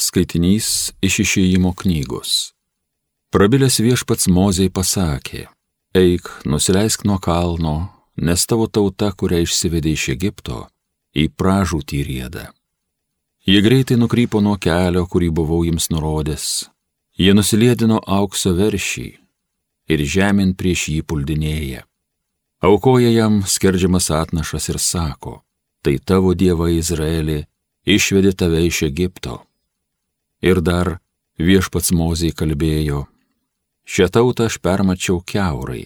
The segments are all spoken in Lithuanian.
Skaitinys iš išėjimo knygos. Prabilęs viešpats Mozei pasakė, eik, nusileisk nuo kalno, nes tavo tauta, kurią išsivedė iš Egipto, į pražūtį rėdą. Jie greitai nukrypo nuo kelio, kurį buvau jiems nurodęs. Jie nusilėdino aukso veršį ir žemint prieš jį puldinėja. Aukoja jam skerdžiamas atnašas ir sako, tai tavo dieva Izraeli išvedė tave iš Egipto Ir dar viešpats Mozijai kalbėjo, šią tautą aš permačiau keurai,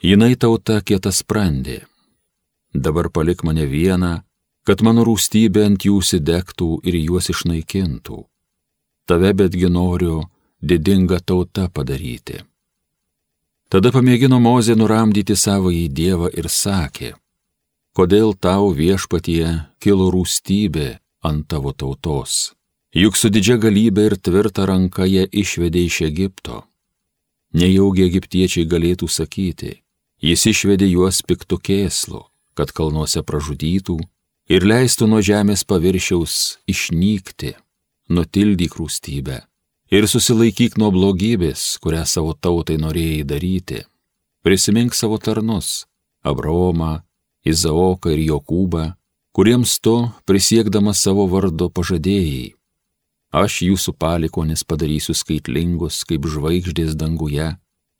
jinai tauta kietas sprendė. Dabar palik mane vieną, kad mano rūstybė ant jų įsidegtų ir juos išnaikintų. Tave betgi noriu didingą tautą padaryti. Tada pamėgino Mozė nuramdyti savo į Dievą ir sakė, kodėl tau viešpatie kilo rūstybė ant tavo tautos juk su didžia galybė ir tvirta ranka jie išvedė iš Egipto. Nejaugi egiptiečiai galėtų sakyti, jis išvedė juos piktų kėslų, kad kalnuose pražudytų ir leistų nuo žemės paviršiaus išnykti, nutildyk rūstybę ir susilaikyk nuo blogybės, kurią savo tautai norėjai daryti. Prisimink savo tarnus - Abraomą, Izaoką ir Jokūbą, kuriems tu, prisiekdamas savo vardu, pažadėjai Aš jūsų palikonis padarysiu skaitlingus kaip žvaigždės danguje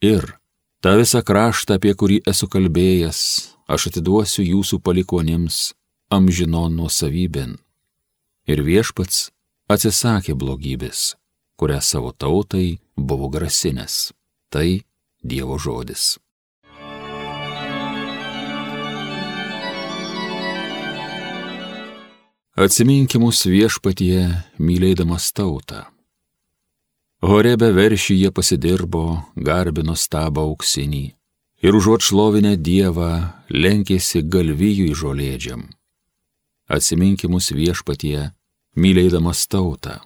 ir tą visą kraštą, apie kurį esu kalbėjęs, aš atiduosiu jūsų palikonims amžinon nuosavybėn. Ir viešpats atsisakė blogybės, kurią savo tautai buvo grasinęs. Tai Dievo žodis. Atsiminkimus viešpatie, mylėdamas tautą. Horebe veršyje pasidirbo, garbino stabą auksinį ir užuot šlovinę Dievą lenkėsi galvijų įžolėdžiam. Atsiminkimus viešpatie, mylėdamas tautą.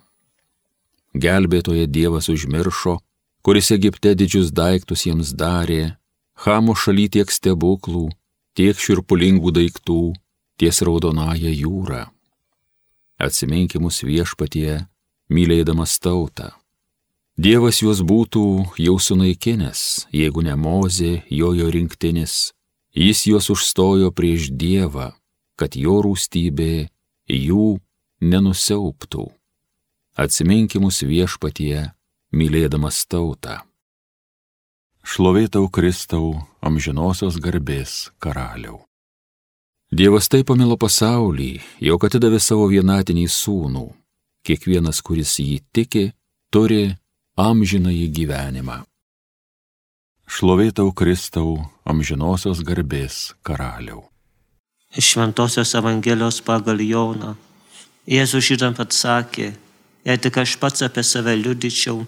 Gelbėtoje Dievas užmiršo, kuris Egipte didžius daiktus jiems darė, Hamo šaly tiek stebuklų, tiek širpulingų daiktų, ties raudonąją jūrą atsiminkimus viešpatie, mylėdamas tautą. Dievas juos būtų jau sunaikinęs, jeigu ne Mozė, jojo rinktinis, jis juos užstojo prieš Dievą, kad jo rūstybė jų nenusiauptų. Atsiminkimus viešpatie, mylėdamas tautą. Šlovėtau Kristau, amžinosios garbės karaliau. Dievas taip pamilo pasaulį, jog atidavė savo vienatinį sūnų. Kiekvienas, kuris jį tiki, turi amžinąjį gyvenimą. Šlovėtau Kristau, amžinosios garbės karaliau. Iš Šventojios Evangelijos pagal Joną. Jėzus žydam atsakė, jei tik aš pats apie save liudyčiau,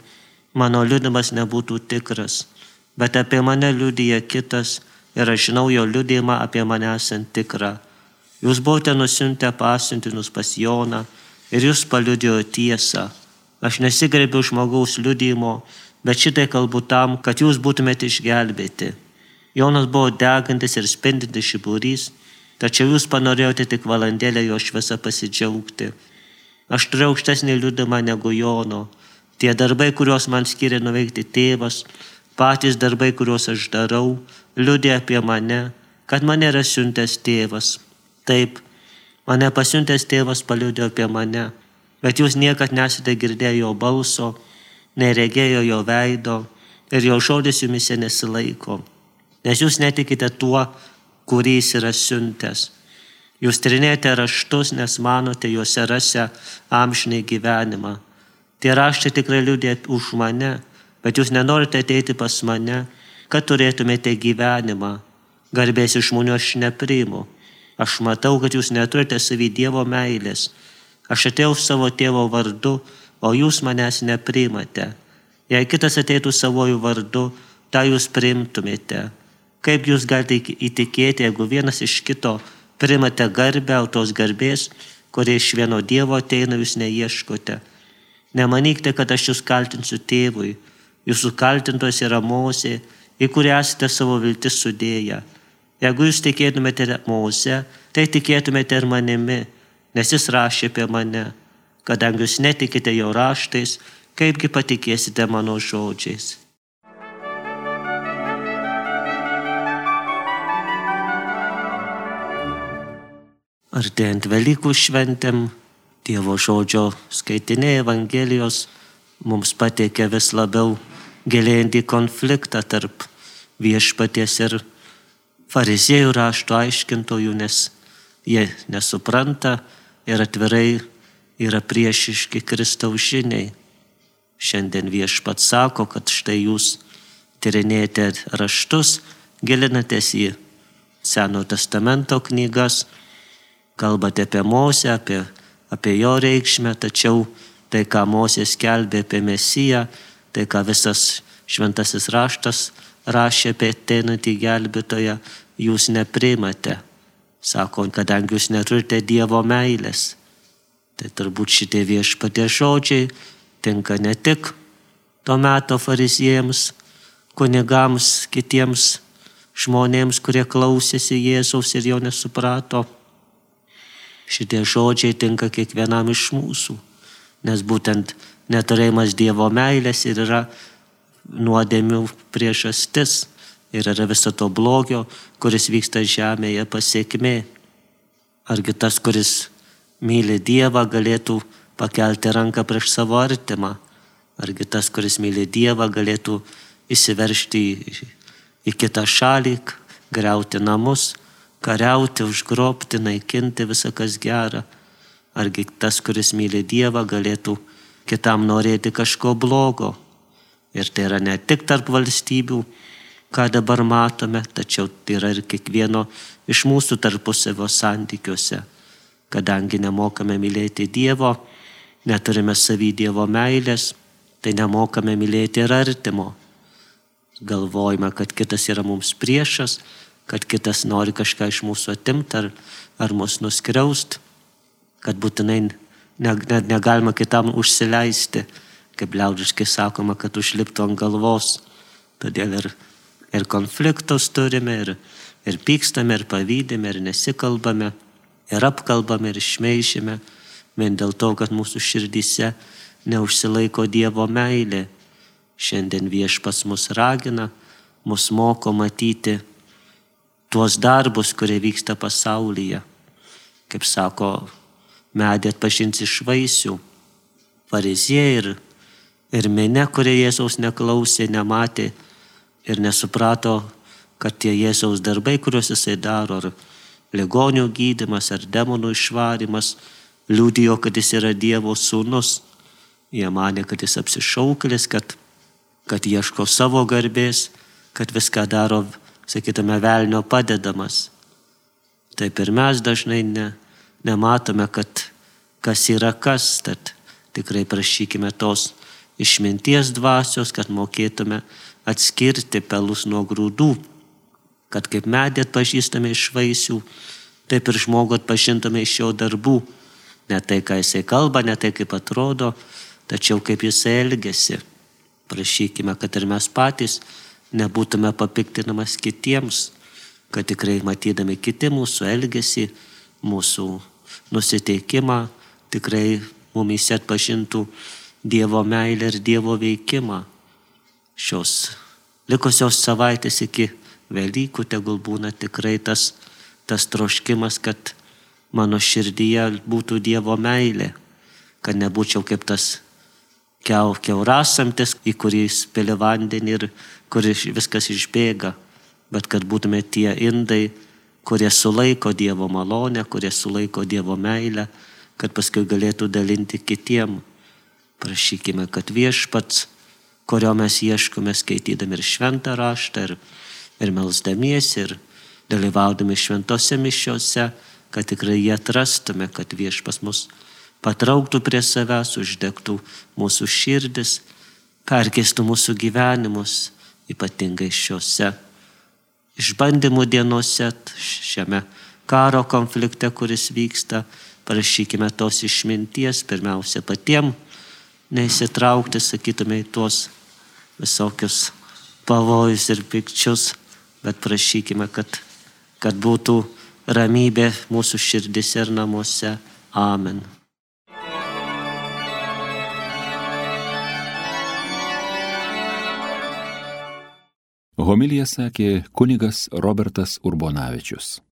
mano liudimas nebūtų tikras, bet apie mane liudyja kitas, ir aš žinau jo liūdėjimą apie mane esant tikrą. Jūs buvote nusiuntę pasiuntinus pas Joną ir jūs paliudėjo tiesą. Aš nesigrėbiu žmogaus liūdėjimo, bet šitai kalbu tam, kad jūs būtumėte išgelbėti. Jonas buvo degantis ir spindintis šiburys, tačiau jūs panorėjote tik valandėlę jo šviesą pasidžiaugti. Aš turiu aukštesnį liūdimą negu Jono. Tie darbai, kuriuos man skiria nuveikti tėvas, patys darbai, kuriuos aš darau, liūdė apie mane, kad mane yra siuntęs tėvas. Taip, mane pasiuntęs tėvas paliūdė apie mane, bet jūs niekad nesate girdėję jo balso, neregėjo jo veido ir jo žodis jumise nesilaiko, nes jūs netikite tuo, kurį jis yra siuntęs. Jūs trinėjate raštus, nes manote juose rasę amžinai gyvenimą. Tie raštai tikrai liūdė už mane, bet jūs nenorite ateiti pas mane kad turėtumėte gyvenimą. Garbės iš žmonių aš nepriimu. Aš matau, kad jūs neturite savy Dievo meilės. Aš atėjau savo tėvo vardu, o jūs manęs nepriimate. Jei kitas ateitų savojų vardu, tą jūs priimtumėte. Kaip jūs galite įtikėti, jeigu vienas iš kito primate garbę, o tos garbės, kurie iš vieno Dievo ateina, jūs neieškote. Nemanykite, kad aš jūs kaltinsiu tėvui. Jūsų kaltintojas yra Mosė, į kurį esate savo viltis sudėję. Jeigu jūs tikėtumėte Mose, tai tikėtumėte ir manimi, nes jis rašė apie mane. kadangi jūs netikite jo raštais, kaipgi patikėsite mano žodžiais. Artėjant Velykų šventėm, Dievo žodžio skaitiniai Evangelijos mums pateikia vis labiau gilėjantį konfliktą tarp viešpaties ir fariziejų rašto aiškintojų, nes jie nesupranta ir atvirai yra priešiški Kristaus žiniai. Šiandien viešpat sako, kad štai jūs tyrinėjate raštus, gilinatės į Seno testamento knygas, kalbate apie Mosę, apie, apie jo reikšmę, tačiau tai, ką Mosė skelbė apie Mesiją, tai, ką visas šventasis raštas rašė apie ateinantį gelbėtoją, jūs neprimate. Sako, kadangi jūs neturite Dievo meilės. Tai turbūt šitie viešpatie žodžiai tinka ne tik to meto fariziejams, kunigams, kitiems žmonėms, kurie klausėsi Jėzaus ir jo nesuprato, Šitie žodžiai tinka kiekvienam iš mūsų, nes būtent neturėjimas Dievo meilės ir yra nuodėmių priežastis ir yra viso to blogio, kuris vyksta žemėje pasiekmė. Argi tas, kuris myli Dievą, galėtų pakelti ranką prieš savo artimą? Argi tas, kuris myli Dievą, galėtų įsiveršti į, į kitą šalį, greuti namus? kariauti, užgrobti, naikinti visą kas gera. Argi tas, kuris myli Dievą, galėtų kitam norėti kažko blogo. Ir tai yra ne tik tarp valstybių, ką dabar matome, tačiau tai yra ir kiekvieno iš mūsų tarpusavio santykiuose. Kadangi nemokame mylėti Dievo, neturime savy Dievo meilės, tai nemokame mylėti ir artimo. Galvojame, kad kitas yra mums priešas, kad kitas nori kažką iš mūsų atimti ar, ar mus nuskriaust, kad būtinai negalima kitam užsileisti, kaip liaudiškai sakoma, kad užliptų ant galvos. Todėl ir, ir konfliktus turime, ir, ir pykstame, ir pavydime, ir nesikalbame, ir apkalbame, ir šmeišime, vien dėl to, kad mūsų širdyse neužsilaiko Dievo meilė. Šiandien viešpas mus ragina, mus moko matyti tuos darbus, kurie vyksta pasaulyje. Kaip sako, medį atpažins iš vaisių. Fariziejai ir, ir mene, kurie Jėzaus neklausė, nematė ir nesuprato, kad tie Jėzaus darbai, kuriuos jisai daro, ar ligonių gydimas, ar demonų išvarimas, liūdėjo, kad jis yra Dievo sūnus. Jie mane, kad jis apsišaukėlis, kad, kad ieško savo garbės, kad viską daro sakytume, velnio padedamas. Taip ir mes dažnai ne, nematome, kad kas yra kas, tad tikrai prašykime tos išminties dvasios, kad mokėtume atskirti pelus nuo grūdų, kad kaip medį atpažįstame iš vaisių, taip ir žmogų atpažintume iš jo darbų. Ne tai, ką jisai kalba, ne tai, kaip atrodo, tačiau kaip jisai elgesi. Prašykime, kad ir mes patys nebūtume papiktinamas kitiems, kad tikrai matydami kiti mūsų elgesį, mūsų nusiteikimą, tikrai mumise atpažintų Dievo meilę ir Dievo veikimą. Šios likusios savaitės iki Velykų tegul būna tikrai tas, tas troškimas, kad mano širdyje būtų Dievo meilė, kad nebūčiau kaip tas keu, keurasamtis, į kurį spėlė vandenį ir kur viskas išbėga, bet kad būtume tie indai, kurie sulaiko Dievo malonę, kurie sulaiko Dievo meilę, kad paskui galėtų dalinti kitiem. Prašykime, kad viešpats, kurio mes ieškome skaitydami ir šventą raštą, ir, ir melzdamiesi, ir dalyvaudami šventose mišiuose, kad tikrai jie atrastume, kad viešpas mus patrauktų prie savęs, uždegtų mūsų širdis, perkeistų mūsų gyvenimus, ypatingai šiuose išbandymų dienose, šiame karo konflikte, kuris vyksta, Prašykime tos išminties, pirmiausia, patiem neįsitraukti, sakytume, į tuos visokius pavojus ir pikčius, bet prašykime, kad, kad būtų ramybė mūsų širdis ir namuose. Amen. Homilija sakė kunigas Robertas Urbonavičius.